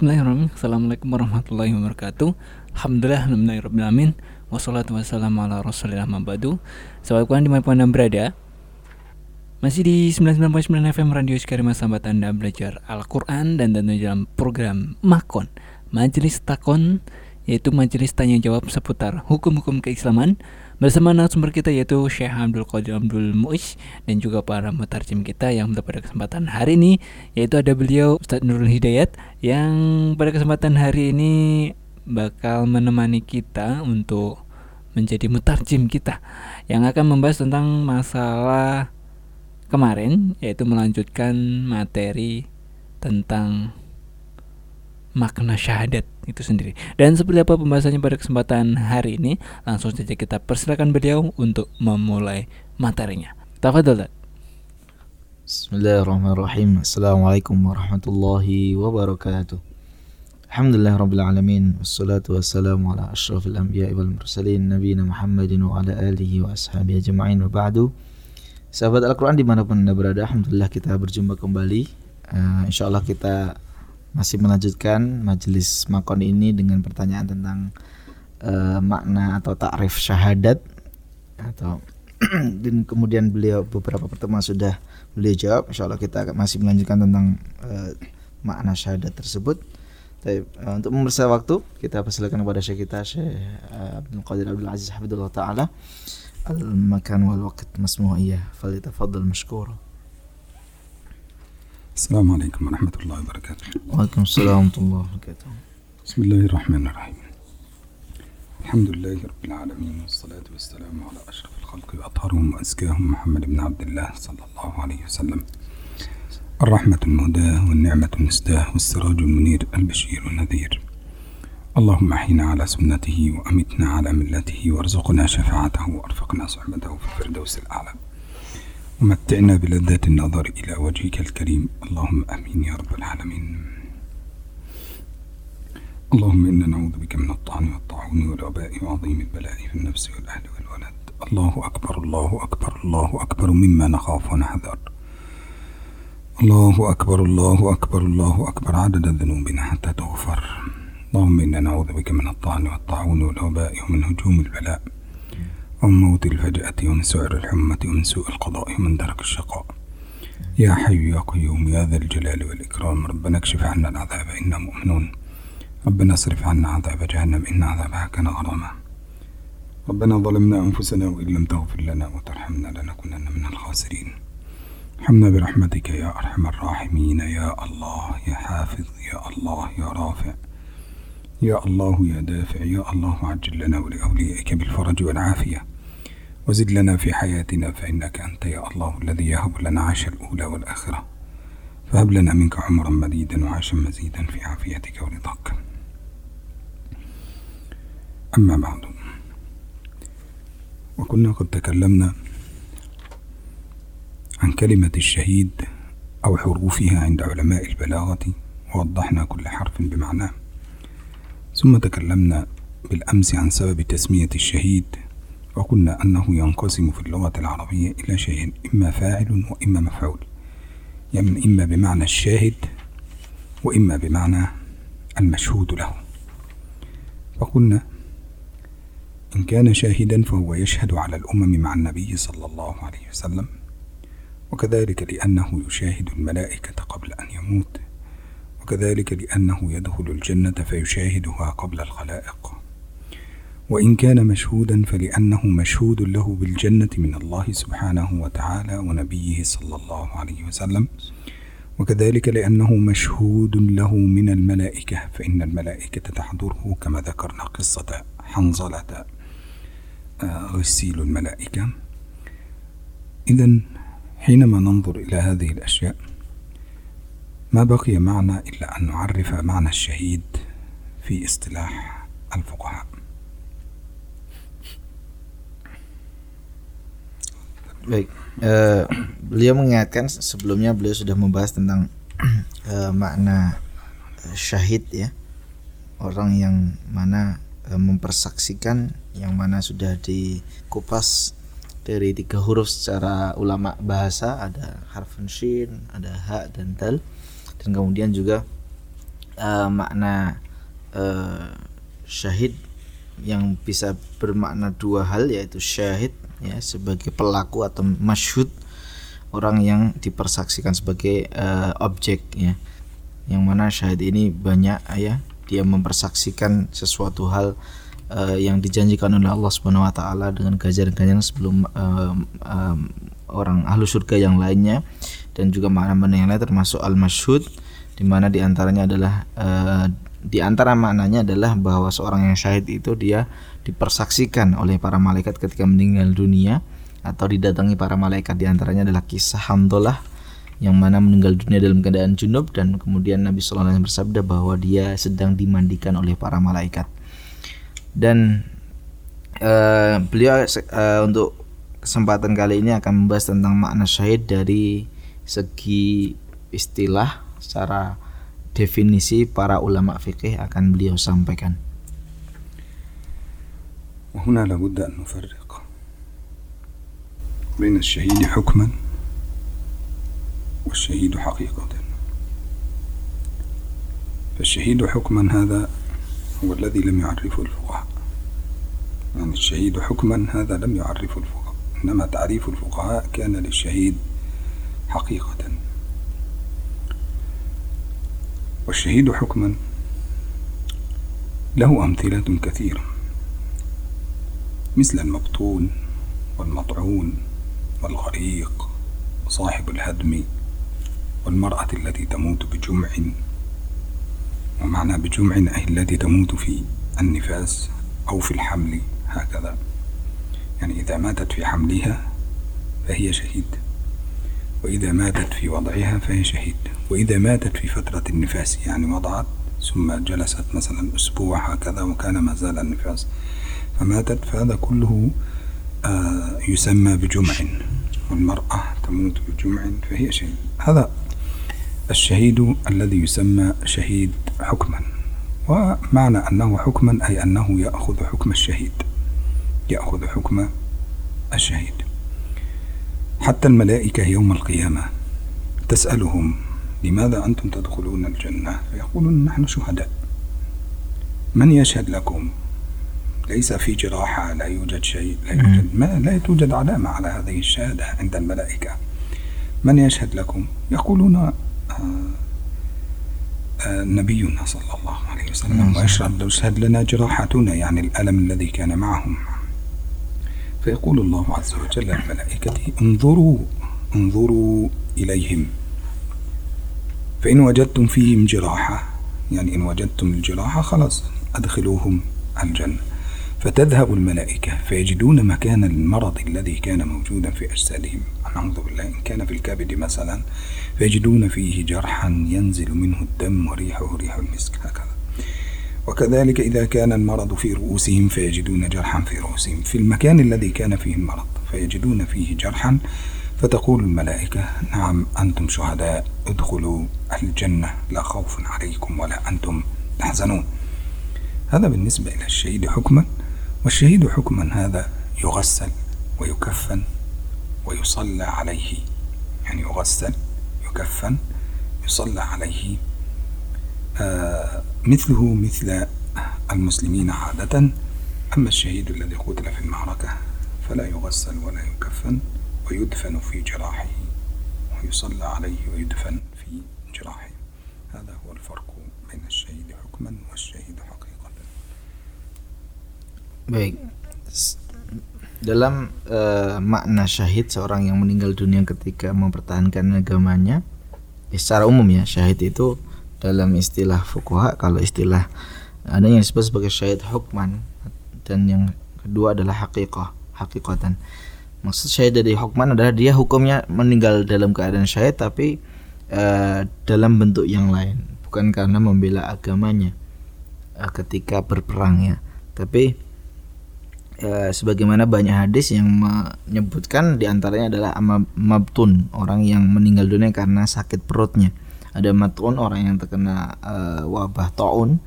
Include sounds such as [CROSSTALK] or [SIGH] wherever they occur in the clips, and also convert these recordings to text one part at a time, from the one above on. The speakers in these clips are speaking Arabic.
Bismillahirrahmanirrahim. Assalamualaikum warahmatullahi wabarakatuh. Alhamdulillah Alhamdulillahirrahmanirrahim Wassalatu wassalamu ala rasulillah mabadu Sahabat Quran di mana pun anda berada Masih di 99.9 FM Radio Sekarima Sahabat anda belajar Al-Quran Dan tentunya dalam program Makon Majelis Takon Yaitu majelis tanya jawab seputar hukum-hukum keislaman Bersama narasumber kita yaitu Syekh Abdul Qadir Abdul Muiz dan juga para mutarjim kita yang pada kesempatan hari ini yaitu ada beliau Ustadz Nurul Hidayat yang pada kesempatan hari ini bakal menemani kita untuk menjadi mutarjim kita yang akan membahas tentang masalah kemarin yaitu melanjutkan materi tentang makna syahadat itu sendiri. Dan seperti apa pembahasannya pada kesempatan hari ini, langsung saja kita persilakan beliau untuk memulai materinya. Tafadhol. Bismillahirrahmanirrahim. Assalamualaikum warahmatullahi wabarakatuh. Alhamdulillah rabbil alamin wassalatu wassalamu ala asyrafil anbiya'i wal mursalin nabiyina Muhammadin wa ala alihi wa ashabihi ajma'in wa ba'du. Sahabat Al-Quran di mana pun anda berada Alhamdulillah kita berjumpa kembali uh, InsyaAllah kita masih melanjutkan majelis makon ini dengan pertanyaan tentang uh, makna atau takrif syahadat atau [CLEARS THROAT] dan kemudian beliau beberapa pertemuan sudah beliau jawab. Insya Allah kita masih melanjutkan tentang uh, makna syahadat tersebut. Tapi, uh, untuk mempersingkat waktu kita persilakan kepada Syekh kita Syekh Abdul Qadir Abdul Aziz Hafidullah Ta'ala. Al-makan wal waqt masmu'iyah. Falyatafaddal mashkura السلام عليكم ورحمة الله وبركاته. وعليكم السلام ورحمة الله وبركاته. بسم الله الرحمن الرحيم. الحمد لله رب العالمين والصلاة والسلام على أشرف الخلق وأطهرهم وأزكاهم محمد بن عبد الله صلى الله عليه وسلم. الرحمة المهداة والنعمة المسداة والسراج المنير البشير النذير. اللهم أحينا على سنته وأمتنا على ملته وارزقنا شفاعته وأرفقنا صحبته في الفردوس الأعلى. ومتعنا بلذات النظر إلى وجهك الكريم. اللهم آمين يا رب العالمين. اللهم إنا نعوذ بك من الطعن والطاعون والوباء وعظيم البلاء في النفس والأهل والولد. الله أكبر الله أكبر الله أكبر مما نخاف ونحذر. الله أكبر الله أكبر الله أكبر. عدد ذنوبنا حتى تغفر. اللهم إنا نعوذ بك من الطعن والطاعون والوباء ومن هجوم البلاء. ومن موت الفجأة ومن سعر الحمة ومن سوء القضاء ومن درك الشقاء. يا حي يا قيوم يا ذا الجلال والإكرام ربنا اكشف عنا العذاب إنا مؤمنون. ربنا اصرف عنا عذاب جهنم إن عذابها كان غراما. ربنا ظلمنا أنفسنا وإن لم تغفر لنا وترحمنا لنكونن من الخاسرين. ارحمنا برحمتك يا أرحم الراحمين يا الله يا حافظ يا الله يا رافع. يا الله يا دافع يا الله عجل لنا ولأوليائك بالفرج والعافية. وزد لنا في حياتنا فإنك أنت يا الله الذي يهب لنا عيش الأولى والآخرة. فهب لنا منك عمرا مديدا وعيشا مزيدا في عافيتك ورضاك. أما بعد. وكنا قد تكلمنا عن كلمة الشهيد أو حروفها عند علماء البلاغة ووضحنا كل حرف بمعناه. ثم تكلمنا بالأمس عن سبب تسمية الشهيد وقلنا أنه ينقسم في اللغة العربية إلى شيئين إما فاعل وإما مفعول يعني إما بمعنى الشاهد وإما بمعنى المشهود له. فقلنا إن كان شاهدا فهو يشهد على الأمم مع النبي صلى الله عليه وسلم وكذلك لأنه يشاهد الملائكة قبل أن يموت. وكذلك لأنه يدخل الجنة فيشاهدها قبل الخلائق. وإن كان مشهودا فلأنه مشهود له بالجنة من الله سبحانه وتعالى ونبيه صلى الله عليه وسلم. وكذلك لأنه مشهود له من الملائكة فإن الملائكة تحضره كما ذكرنا قصة حنظلة غسيل الملائكة. إذا حينما ننظر إلى هذه الأشياء ما بقي معنا إلا أن نعرف معنى الشهيد في اصطلاح الفقهاء Baik, uh, beliau mengingatkan sebelumnya beliau sudah membahas tentang uh, makna [CLEARS THROAT] uh, syahid ya, orang yang mana uh, mempersaksikan, yang mana sudah dikupas dari tiga huruf secara ulama bahasa ada harfun shin, ada ha dan dal, dan kemudian juga uh, makna uh, syahid yang bisa bermakna dua hal yaitu syahid ya sebagai pelaku atau masyhud orang yang dipersaksikan sebagai uh, objek ya. Yang mana syahid ini banyak ya dia mempersaksikan sesuatu hal uh, yang dijanjikan oleh Allah Subhanahu wa taala dengan ganjaran-ganjaran sebelum uh, um, orang ahlu surga yang lainnya dan juga makna-makna yang lain termasuk al-masyhud di mana di antaranya adalah uh, di antara maknanya adalah bahwa seorang yang syahid itu dia dipersaksikan oleh para malaikat ketika meninggal dunia atau didatangi para malaikat. Di antaranya adalah kisah Hamdalah yang mana meninggal dunia dalam keadaan junub dan kemudian Nabi Sallallahu Alaihi Wasallam bersabda bahwa dia sedang dimandikan oleh para malaikat. Dan uh, beliau uh, untuk kesempatan kali ini akan membahas tentang makna syahid dari segi istilah secara definisi para ulama fikih akan beliau sampaikan. وهنا لابد أن نفرق بين الشهيد حكما والشهيد حقيقة. فالشهيد حكما هذا هو الذي لم يعرفه الفقهاء. يعني الشهيد حكما هذا لم يعرفه الفقهاء. إنما تعريف الفقهاء كان للشهيد حقيقة. والشهيد حكما. له أمثلة كثيرة. مثل المبطون والمطعون والغريق وصاحب الهدم والمرأة التي تموت بجمع. ومعنى بجمع أي التي تموت في النفاس أو في الحمل هكذا. يعني إذا ماتت في حملها فهي شهيد. وإذا ماتت في وضعها فهي شهيد. وإذا ماتت في فترة النفاس يعني وضعت ثم جلست مثلا أسبوع هكذا وكان ما زال النفاس. فماتت فهذا كله آه يسمى بجمع. والمرأة تموت بجمع فهي شهيد. هذا الشهيد الذي يسمى شهيد حكما. ومعنى أنه حكما أي أنه يأخذ حكم الشهيد. يأخذ حكم الشهيد. حتى الملائكة يوم القيامة تسألهم لماذا أنتم تدخلون الجنة؟ فيقولون نحن شهداء. من يشهد لكم؟ ليس في جراحة لا يوجد شيء لا يوجد ما لا توجد علامة على هذه الشهادة عند الملائكة. من يشهد لكم؟ يقولون آه آه نبينا صلى الله عليه وسلم ويشهد يشهد لنا جراحتنا يعني الألم الذي كان معهم. فيقول الله عز وجل للملائكة انظروا انظروا إليهم. فإن وجدتم فيهم جراحة يعني إن وجدتم الجراحة خلاص أدخلوهم الجنة. فتذهب الملائكة فيجدون مكان المرض الذي كان موجودا في أجسادهم. نعوذ بالله إن كان في الكبد مثلا فيجدون فيه جرحا ينزل منه الدم وريحه ريح المسك هكذا. وكذلك إذا كان المرض في رؤوسهم فيجدون جرحا في رؤوسهم. في المكان الذي كان فيه المرض فيجدون فيه جرحا. فتقول الملائكة نعم أنتم شهداء ادخلوا الجنة لا خوف عليكم ولا أنتم تحزنون. هذا بالنسبة إلى الشهيد حكما. والشهيد حكما هذا يغسل ويكفن ويصلى عليه. يعني يغسل يكفن يصلى عليه مثله مثل المسلمين عادة أما الشهيد الذي قتل في المعركة فلا يغسل ولا يكفن ويدفن في جراحه ويصلى عليه ويدفن في جراحه هذا هو الفرق بين الشهيد حكما والشهيد حقيقة Baik. Dalam uh, makna syahid seorang yang meninggal dunia ketika mempertahankan agamanya, ya secara umum ya syahid itu dalam istilah fukuha kalau istilah ada yang disebut sebagai syahid hukman dan yang kedua adalah hakikah hakikatan maksud syahid dari hukman adalah dia hukumnya meninggal dalam keadaan syahid tapi uh, dalam bentuk yang lain bukan karena membela agamanya uh, ketika berperang ya tapi e, sebagaimana banyak hadis yang menyebutkan di antaranya adalah mabtun orang yang meninggal dunia karena sakit perutnya ada matun orang yang terkena e, wabah taun.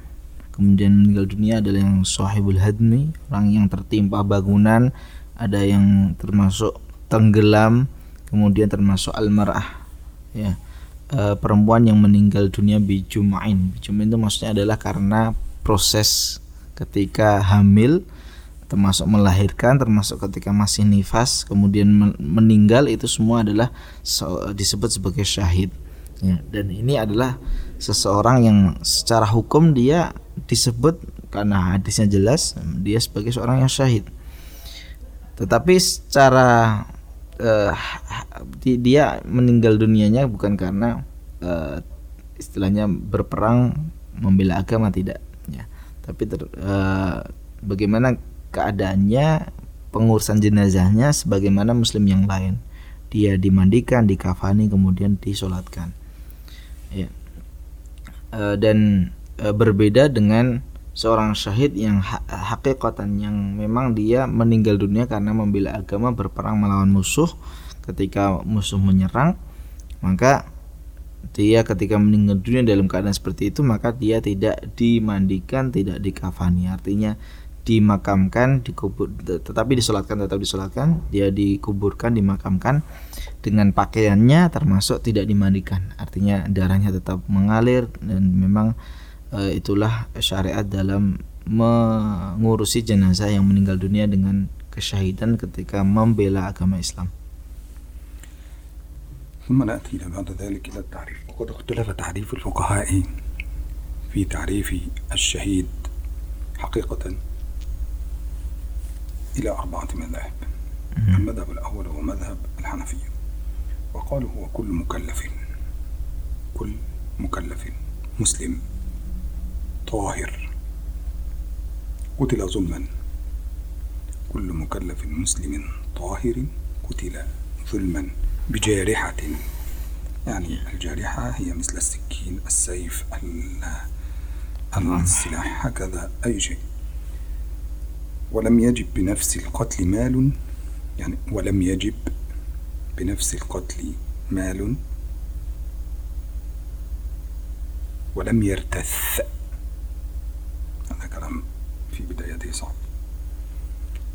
Kemudian meninggal dunia adalah yang sahibul hadmi orang yang tertimpa bangunan. Ada yang termasuk tenggelam kemudian termasuk almarah ya. Uh, perempuan yang meninggal dunia bijumain. Bijumain itu maksudnya adalah karena proses ketika hamil termasuk melahirkan termasuk ketika masih nifas kemudian meninggal itu semua adalah disebut sebagai syahid ya, dan ini adalah seseorang yang secara hukum dia disebut karena hadisnya jelas dia sebagai seorang yang syahid. Tetapi secara uh, dia meninggal dunianya bukan karena uh, istilahnya berperang membela agama tidak ya. Tapi ter, uh, bagaimana keadaannya pengurusan jenazahnya sebagaimana muslim yang lain. Dia dimandikan dikafani kemudian disolatkan ya e, dan e, berbeda dengan seorang syahid yang ha hakikatan yang memang dia meninggal dunia karena membela agama berperang melawan musuh. Ketika musuh menyerang maka dia ketika meninggal dunia dalam keadaan seperti itu maka dia tidak dimandikan tidak dikafani. Artinya dimakamkan dikubur tetapi disolatkan tetap disolatkan dia dikuburkan dimakamkan dengan pakaiannya termasuk tidak dimandikan artinya darahnya tetap mengalir dan memang e, itulah syariat dalam mengurusi jenazah yang meninggal dunia dengan kesyahidan ketika membela agama Islam. ثم نأتي بعد ذلك إلى التعريف وقد اختلف تعريف الفقهاء في تعريف الشهيد حقيقة إلى أربعة مذاهب المذهب الأول هو مذهب الحنفية. وقالوا هو كل مكلف. كل مكلف. مسلم. طاهر. قتل ظلما. كل مكلف مسلم طاهر قتل ظلما بجارحة. يعني الجارحة هي مثل السكين السيف السلاح. هكذا أي شيء. ولم يجب بنفس القتل مال يعني ولم يجب بنفس القتل مال ولم يرتث. هذا كلام في بدايته صعب.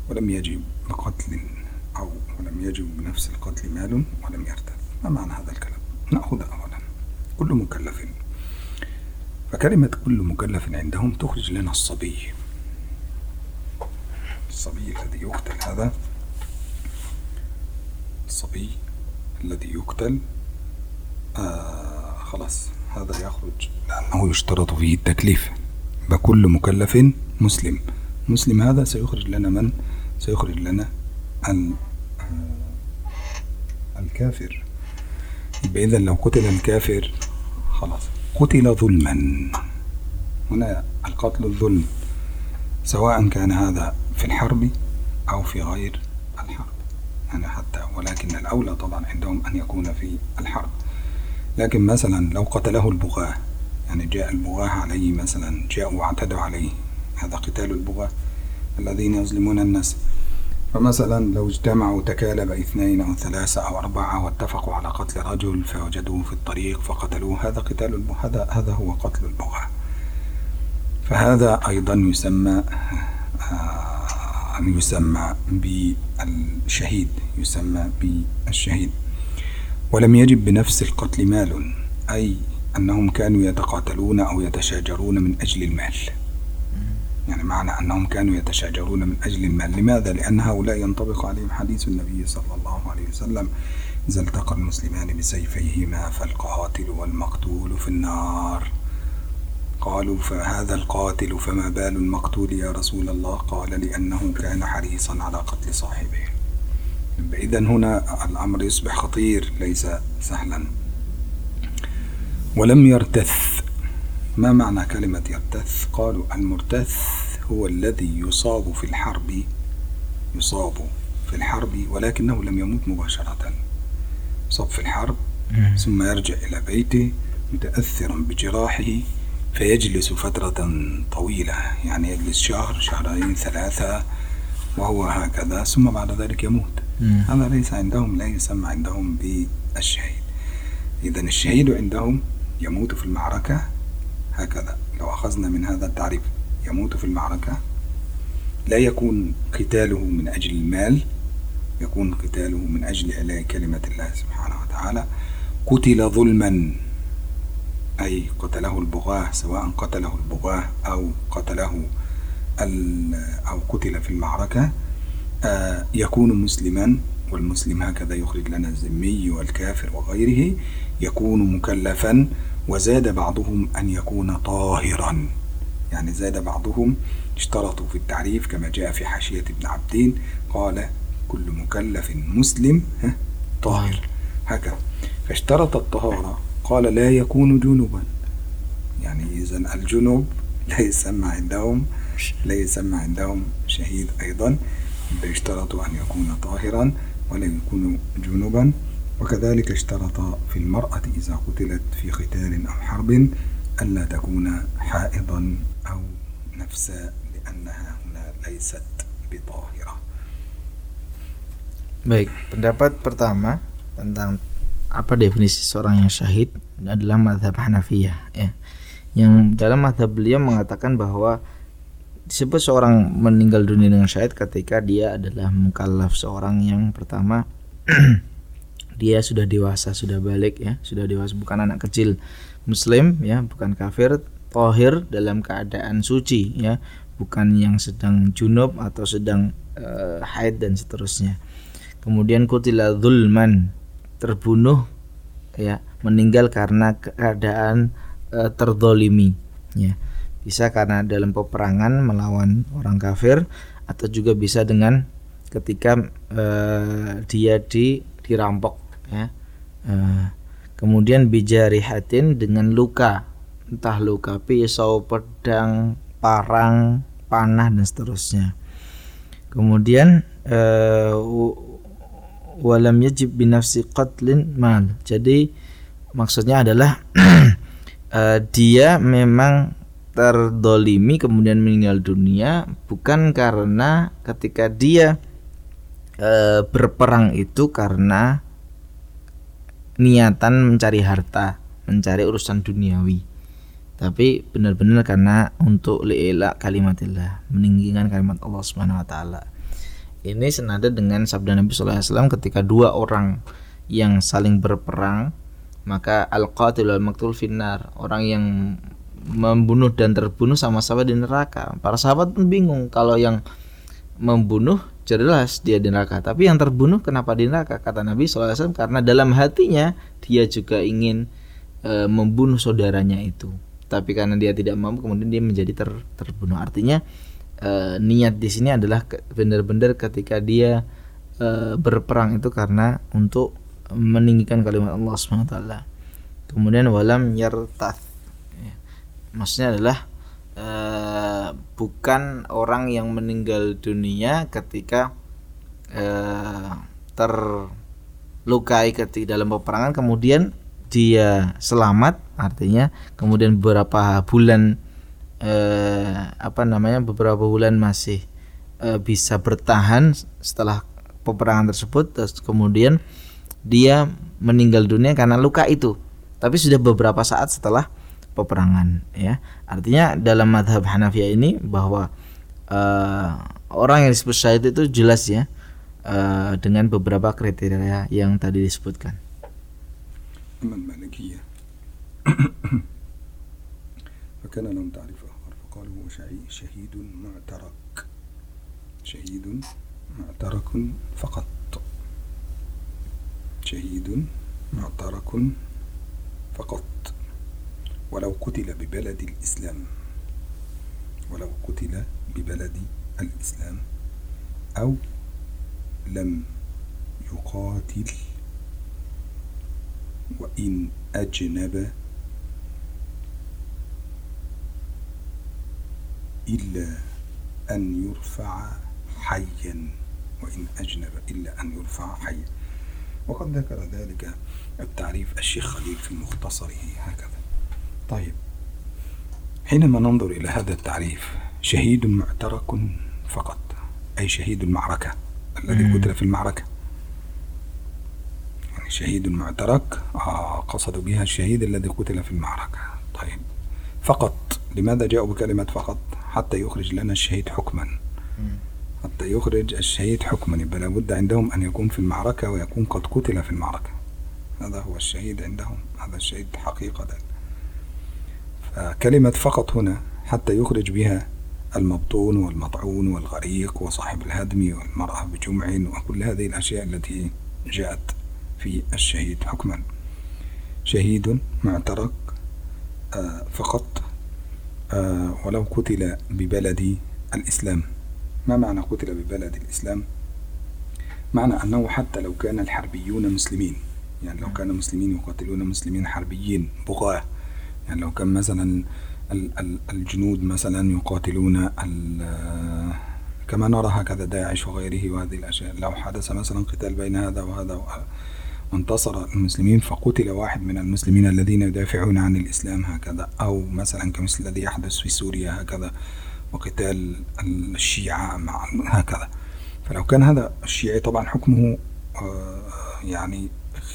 ولم يجب بقتل أو ولم يجب بنفس القتل مال ولم يرتث. ما معنى هذا الكلام؟ نأخذ أولا. كل مكلف. فكلمة كل مكلف عندهم تخرج لنا الصبي. الصبي الذي يقتل هذا؟ الصبي الذي يقتل؟ آه خلاص هذا يخرج. لأنه يشترط فيه التكليف. بكل مكلف مسلم. مسلم هذا سيخرج لنا من؟ سيخرج لنا آه، الكافر. إذا لو قتل الكافر خلاص قتل ظلما. هنا القتل الظلم سواء كان هذا في الحرب أو في غير الحرب. يعني حتى ولكن الأولى طبعا عندهم أن يكون في الحرب. لكن مثلا لو قتله البغاة يعني جاء البغاة عليه مثلا جاءوا واعتدوا عليه هذا قتال البغاة الذين يظلمون الناس. فمثلا لو اجتمعوا تكالب اثنين أو ثلاثة أو أربعة واتفقوا على قتل رجل فوجدوه في الطريق فقتلوه هذا قتال هذا هذا هو قتل البغاة. فهذا أيضا يسمى آه، يسمى بالشهيد يسمى بالشهيد. ولم يجب بنفس القتل مال أي أنهم كانوا يتقاتلون أو يتشاجرون من أجل المال. يعني معنى أنهم كانوا يتشاجرون من أجل المال. لماذا؟ لأن هؤلاء ينطبق عليهم حديث النبي صلى الله عليه وسلم إذا التقى المسلمان بسيفيهما فالقاتل والمقتول في النار. قالوا فهذا القاتل فما بال المقتول يا رسول الله؟ قال لأنه كان حريصا على قتل صاحبه. إذا هنا الأمر يصبح خطير ليس سهلا. ولم يرتث. ما معنى كلمة يرتث؟ قالوا المرتث هو الذي يصاب في الحرب يصاب في الحرب ولكنه لم يموت مباشرة. يصاب في الحرب ثم يرجع إلى بيته متأثرا بجراحه فيجلس فترة طويلة يعني يجلس شهر شهرين ثلاثة وهو هكذا ثم بعد ذلك يموت. مم. هذا ليس عندهم لا يسمى عندهم بالشهيد. إذا الشهيد عندهم يموت في المعركة هكذا. لو أخذنا من هذا التعريف يموت في المعركة لا يكون قتاله من أجل المال يكون قتاله من أجل إعلاء كلمة الله سبحانه وتعالى. قتل ظلما. أي قتله البغاة سواء قتله البغاة أو قتله أو قتل في المعركة آه، يكون مسلما والمسلم هكذا يخرج لنا الذمي والكافر وغيره يكون مكلفا وزاد بعضهم أن يكون طاهرا. يعني زاد بعضهم اشترطوا في التعريف كما جاء في حاشية ابن عبدين قال كل مكلف مسلم طاهر. هكذا. فاشترط الطهارة قال لا يكون جنوبا. يعني إذا الجنوب لا يسمى عندهم لا يسمى عندهم شهيد أيضا. اشترطوا أن يكون طاهرا ولا يكون جنوبا. وكذلك اشترط في المرأة إذا قتلت في قتال أو حرب ألا تكون حائضا أو نفسا لأنها هنا ليست بطاهرة. Baik, pendapat pertama tentang apa definisi seorang yang syahid? Adalah madhab Hanafiyah ya. Yang dalam madhab beliau mengatakan bahwa disebut seorang meninggal dunia dengan syahid ketika dia adalah mukallaf seorang yang pertama [CLEARS THROAT] dia sudah dewasa sudah balik ya. Sudah dewasa bukan anak kecil. Muslim ya bukan kafir tohir dalam keadaan suci ya. Bukan yang sedang junub atau sedang uh, haid dan seterusnya. Kemudian kutila zulman terbunuh ya meninggal karena keadaan uh, terdolimi ya. Bisa karena dalam peperangan melawan orang kafir atau juga bisa dengan ketika uh, dia di dirampok ya. Uh, kemudian bijarihatin dengan luka entah luka pisau pedang parang panah dan seterusnya. Kemudian walam yajib binafsi qatlin mal jadi maksudnya adalah uh, [CLEARS THROAT] dia memang terdolimi kemudian meninggal dunia bukan karena ketika dia e, berperang itu karena niatan mencari harta, mencari urusan duniawi. Tapi benar-benar karena untuk li'ila kalimatillah, meninggikan kalimat Allah Subhanahu wa taala. Ini senada dengan sabda Nabi sallallahu alaihi wasallam ketika dua orang yang saling berperang, maka al-qatil wal maqtul finnar, orang yang membunuh dan terbunuh sama-sama di neraka. Para sahabat pun bingung kalau yang membunuh jelas dia di neraka. Tapi yang terbunuh kenapa di neraka? Kata Nabi SAW karena dalam hatinya dia juga ingin e, membunuh saudaranya itu. Tapi karena dia tidak mampu kemudian dia menjadi ter, terbunuh. Artinya e, niat di sini adalah benar-benar ketika dia e, berperang itu karena untuk meninggikan kalimat Allah SWT. Kemudian walam yartath. Ya. Maksudnya adalah uh, bukan orang yang meninggal dunia ketika uh, terlukai ketika dalam peperangan kemudian dia selamat artinya kemudian beberapa bulan uh, apa namanya beberapa bulan masih uh, bisa bertahan setelah peperangan tersebut terus kemudian dia meninggal dunia karena luka itu tapi sudah beberapa saat setelah peperangan ya artinya dalam madhab Hanafiya ini bahwa uh, orang yang disebut syahid itu jelas ya uh, dengan beberapa kriteria yang tadi disebutkan فكان لهم تعريف آخر فقالوا هو شهيد معترك. شهيد معترك فقط. شهيد معترك فقط. ولو قتل ببلد الإسلام. ولو قتل ببلد الإسلام. أو لم يقاتل. وإن أجنب إلا أن يرفع حيا وإن أجنب إلا أن يرفع حيا. وقد ذكر ذلك التعريف الشيخ خليل في مختصره هكذا. طيب حينما ننظر إلى هذا التعريف شهيد معترك فقط أي شهيد المعركة الذي قتل في المعركة؟ يعني شهيد معترك آه قصدوا بها الشهيد الذي قتل في المعركة. طيب فقط لماذا جاءوا بكلمة فقط؟ حتى يخرج لنا الشهيد حكما. حتى يخرج الشهيد حكما. يبقى لابد عندهم أن يكون في المعركة ويكون قد قتل في المعركة. هذا هو الشهيد عندهم. هذا الشهيد حقيقة. كلمة فقط هنا حتى يخرج بها المبطون والمطعون والغريق وصاحب الهدم والمرأة بجمع وكل هذه الأشياء التي جاءت في الشهيد حكما. شهيد معترك آه، فقط ولو قتل ببلد الإسلام. ما معنى قتل ببلد الإسلام؟ معنى أنه حتى لو كان الحربيون مسلمين يعني لو كان مسلمين يقاتلون مسلمين حربيين بغاة. يعني لو كان مثلا الجنود مثلا يقاتلون كما نرى هكذا داعش وغيره وهذه الأشياء. لو حدث مثلا قتال بين هذا وهذا وانتصر المسلمين فقتل واحد من المسلمين الذين يدافعون عن الإسلام هكذا أو مثلا كمثل الذي يحدث في سوريا هكذا وقتال الشيعة مع هكذا. فلو كان هذا الشيعي طبعا حكمه آه، يعني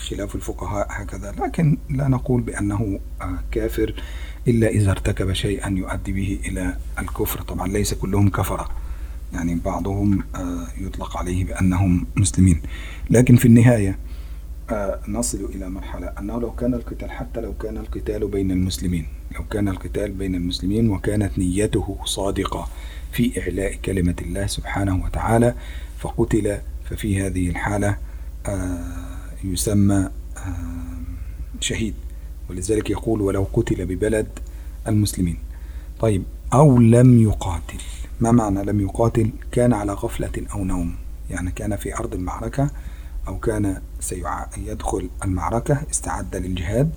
خلاف الفقهاء هكذا لكن لا نقول بأنه آه، كافر إلا إذا ارتكب شيئا يؤدي به إلى الكفر. طبعا ليس كلهم كفرة يعني بعضهم آه، يطلق عليه بأنهم مسلمين. لكن في النهاية نصل إلى مرحلة أنه لو كان القتال حتى لو كان القتال بين المسلمين لو كان القتال بين المسلمين وكانت نيته صادقة في إعلاء كلمة الله سبحانه وتعالى فقتل. ففي هذه الحالة يسمى شهيد. ولذلك يقول ولو قتل ببلد المسلمين. طيب أو لم يقاتل. ما معنى لم يقاتل؟ كان على غفلة أو نوم. يعني كان في أرض المعركة أو كان سيدخل المعركة استعد للجهاد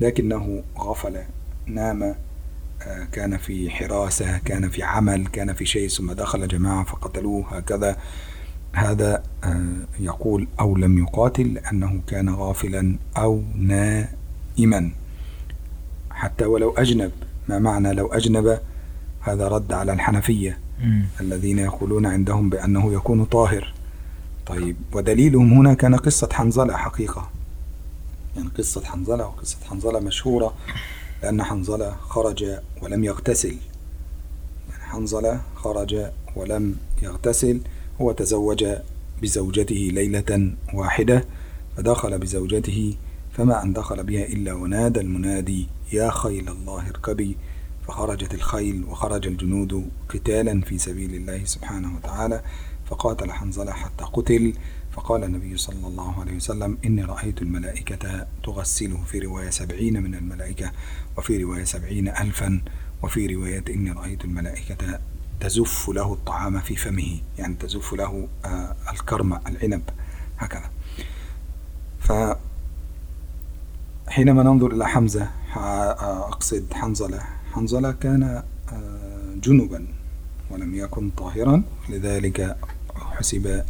لكنه غفل نام آه، كان في حراسة كان في عمل كان في شيء ثم دخل جماعة فقتلوه هكذا. هذا آه، يقول أو لم يقاتل لأنه كان غافلا أو نائما. حتى ولو أجنب ما معنى لو أجنب؟ هذا رد على الحنفية الذين يقولون عندهم بأنه يكون طاهر. طيب ودليلهم هنا كان قصة حنظلة حقيقة. يعني قصة حنظلة وقصة حنظلة مشهورة لأن حنظلة خرج ولم يغتسل. يعني حنظلة خرج ولم يغتسل هو تزوج بزوجته ليلة واحدة فدخل بزوجته فما أن دخل بها إلا ونادى المنادي يا خيل الله اركبي. فخرجت الخيل وخرج الجنود قتالا في سبيل الله سبحانه وتعالى. فقاتل حنظلة حتى قتل. فقال النبي صلى الله عليه وسلم إني رأيت الملائكة تغسله في رواية سبعين من الملائكة وفي رواية سبعين ألفا وفي رواية إني رأيت الملائكة تزف له الطعام في فمه يعني تزف له آه، الكرم العنب هكذا. فحينما ننظر إلى حمزة أقصد حنظلة حنظلة كان آه، جنبا ولم يكن طاهرا لذلك حسب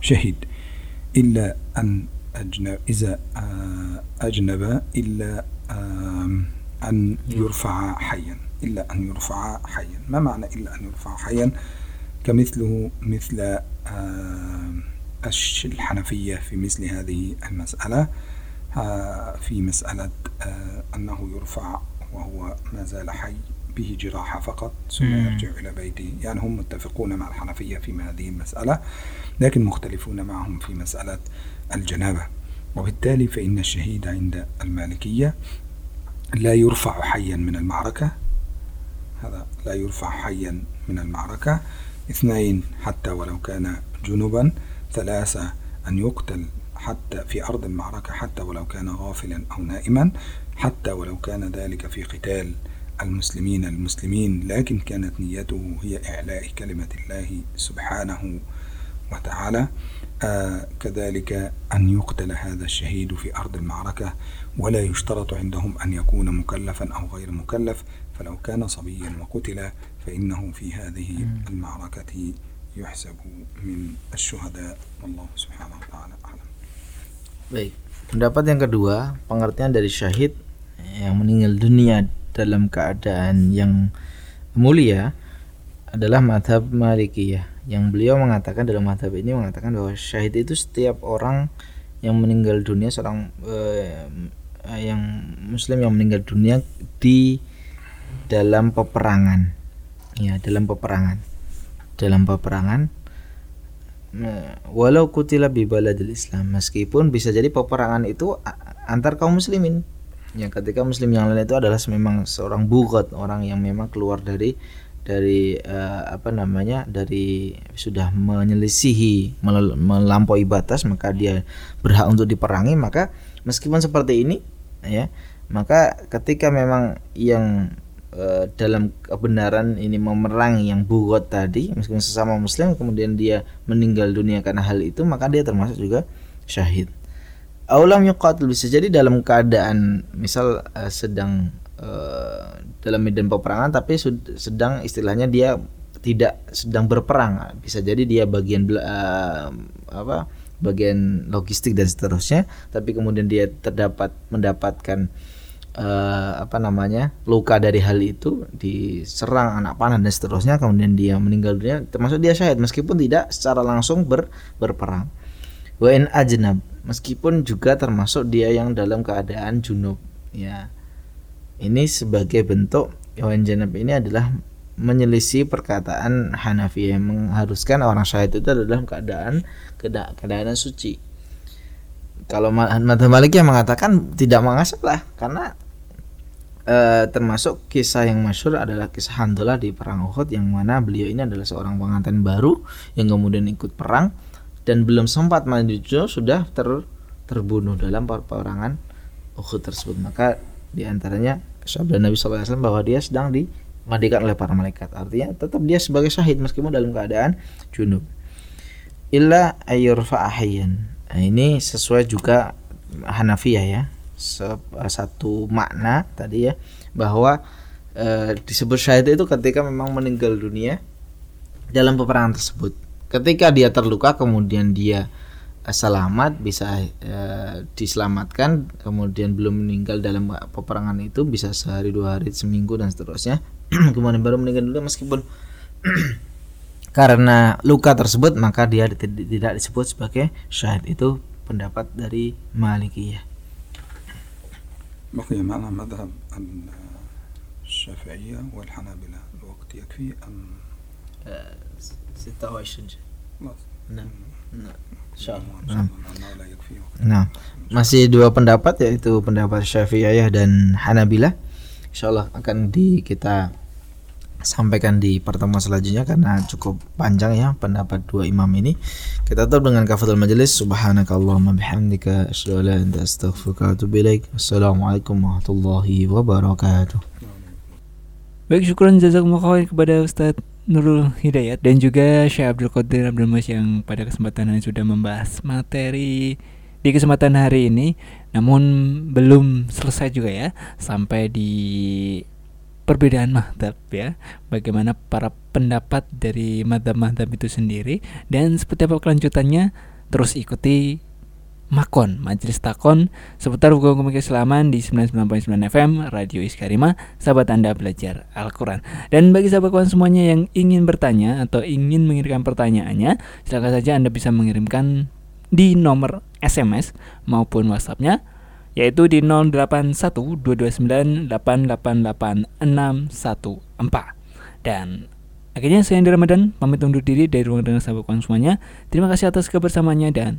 شهيد. إلا أن أجنب إذا آه، أجنب إلا أن يرفع حيا. إلا أن يرفع حيا. ما معنى إلا أن يرفع حيا؟ كمثله مثل الحنفية في مثل هذه المسألة. في مسألة آه، أنه يرفع وهو ما زال حي. به جراحة فقط ثم يرجع إلى بيته يعني هم متفقون مع الحنفية في هذه المسألة لكن مختلفون معهم في مسألة الجنابة. وبالتالي فإن الشهيد عند المالكية لا يرفع حيا من المعركة. هذا لا يرفع حيا من المعركة. اثنين حتى ولو كان جنبا ثلاثة أن يقتل حتى في أرض المعركة حتى ولو كان غافلا أو نائما حتى ولو كان ذلك في قتال. المسلمين المسلمين لكن كانت نيته هي إعلاء كلمة الله سبحانه وتعالى. آه كذلك أن يقتل هذا الشهيد في أرض المعركة ولا يشترط عندهم أن يكون مكلفا أو غير مكلف. فلو كان صبيا وقتل فإنه في هذه المعركة يحسب من الشهداء. والله سبحانه وتعالى أعلم. Baik, pendapat yang kedua, pengertian dari syahid yang meninggal dunia dalam keadaan yang mulia adalah madhab malikiyah. Yang beliau mengatakan dalam madhab ini mengatakan bahwa syahid itu setiap orang yang meninggal dunia seorang eh, yang muslim yang meninggal dunia di dalam peperangan. Ya dalam peperangan. Dalam peperangan. Walau kutila bi baladil Islam meskipun bisa jadi peperangan itu antar kaum muslimin Ya ketika muslim yang lain itu adalah memang seorang bugot, orang yang memang keluar dari dari uh, apa namanya dari sudah menyelisihi melampaui batas maka dia berhak untuk diperangi maka meskipun seperti ini ya maka ketika memang yang uh, dalam kebenaran ini memerangi yang bugot tadi meskipun sesama muslim kemudian dia meninggal dunia karena hal itu maka dia termasuk juga syahid Aulam yuqatil bisa jadi dalam keadaan misal uh, sedang uh, dalam medan peperangan tapi sedang istilahnya dia tidak sedang berperang. Bisa jadi dia bagian uh, apa bagian logistik dan seterusnya tapi kemudian dia terdapat mendapatkan uh, apa namanya luka dari hal itu diserang anak panah dan seterusnya kemudian dia meninggal dunia termasuk dia syahid meskipun tidak secara langsung ber, berperang. Wa in ajnab meskipun juga termasuk dia yang dalam keadaan junub ya. Ini sebagai bentuk wa in janab ini adalah menyelisih perkataan Hanafi yang mengharuskan orang syahid itu adalah keadaan keadaan suci. Kalau Madhab Malik yang mengatakan tidak mengasalah karena e, termasuk kisah yang masyur adalah kisah Handullah di perang Uhud yang mana beliau ini adalah seorang pengantin baru yang kemudian ikut perang dan belum sempat maju sudah ter, terbunuh dalam peperangan Uhud tersebut. Maka di antaranya sabda Nabi SAW bahwa dia sedang dimandikan oleh para malaikat. Artinya tetap dia sebagai syahid meskipun dalam keadaan junub. Illa ayyurfa ahyan nah, ini sesuai juga Hanafiyah ya. Satu makna tadi ya bahwa e, disebut syahid itu ketika memang meninggal dunia dalam peperangan tersebut ketika dia terluka kemudian dia eh, selamat bisa uh, diselamatkan kemudian belum meninggal dalam peperangan itu bisa sehari dua hari seminggu dan seterusnya [CLEARS THROAT] kemudian baru meninggal dulu meskipun [CLEARS THROAT] karena luka tersebut maka dia tidak disebut sebagai syahid itu pendapat dari Malikiyah. بقي معنا مذهب الشافعية والحنابلة الوقت يكفي أم 26 nah. Nah. nah, masih dua pendapat yaitu pendapat Syafi'iyah dan Hanabilah. Insyaallah akan di kita sampaikan di pertemuan selanjutnya karena cukup panjang ya pendapat dua imam ini. Kita tutup dengan kafatul majelis subhanakallahumma bihamdika asyhadu an la ilaha illa anta astaghfiruka wa atubu ilaik. Wassalamualaikum warahmatullahi wabarakatuh. Baik, syukuran jazakumullah kepada Ustadz Nurul Hidayat dan juga Syekh Abdul Qadir Abdul Mas yang pada kesempatan ini sudah membahas materi di kesempatan hari ini. Namun belum selesai juga ya sampai di perbedaan madhab ya. Bagaimana para pendapat dari madhab-madhab itu sendiri dan seperti apa kelanjutannya terus ikuti Makon, Majelis Takon seputar hukum-hukum keislaman di 99.9 FM Radio Iskarima, sahabat Anda belajar Al-Quran. Dan bagi sahabat kawan semuanya yang ingin bertanya atau ingin mengirimkan pertanyaannya, silakan saja Anda bisa mengirimkan di nomor SMS maupun WhatsAppnya yaitu di 081229888614. Dan akhirnya saya Andi Ramadan pamit undur diri dari ruang dengar sahabat kawan semuanya. Terima kasih atas kebersamaannya dan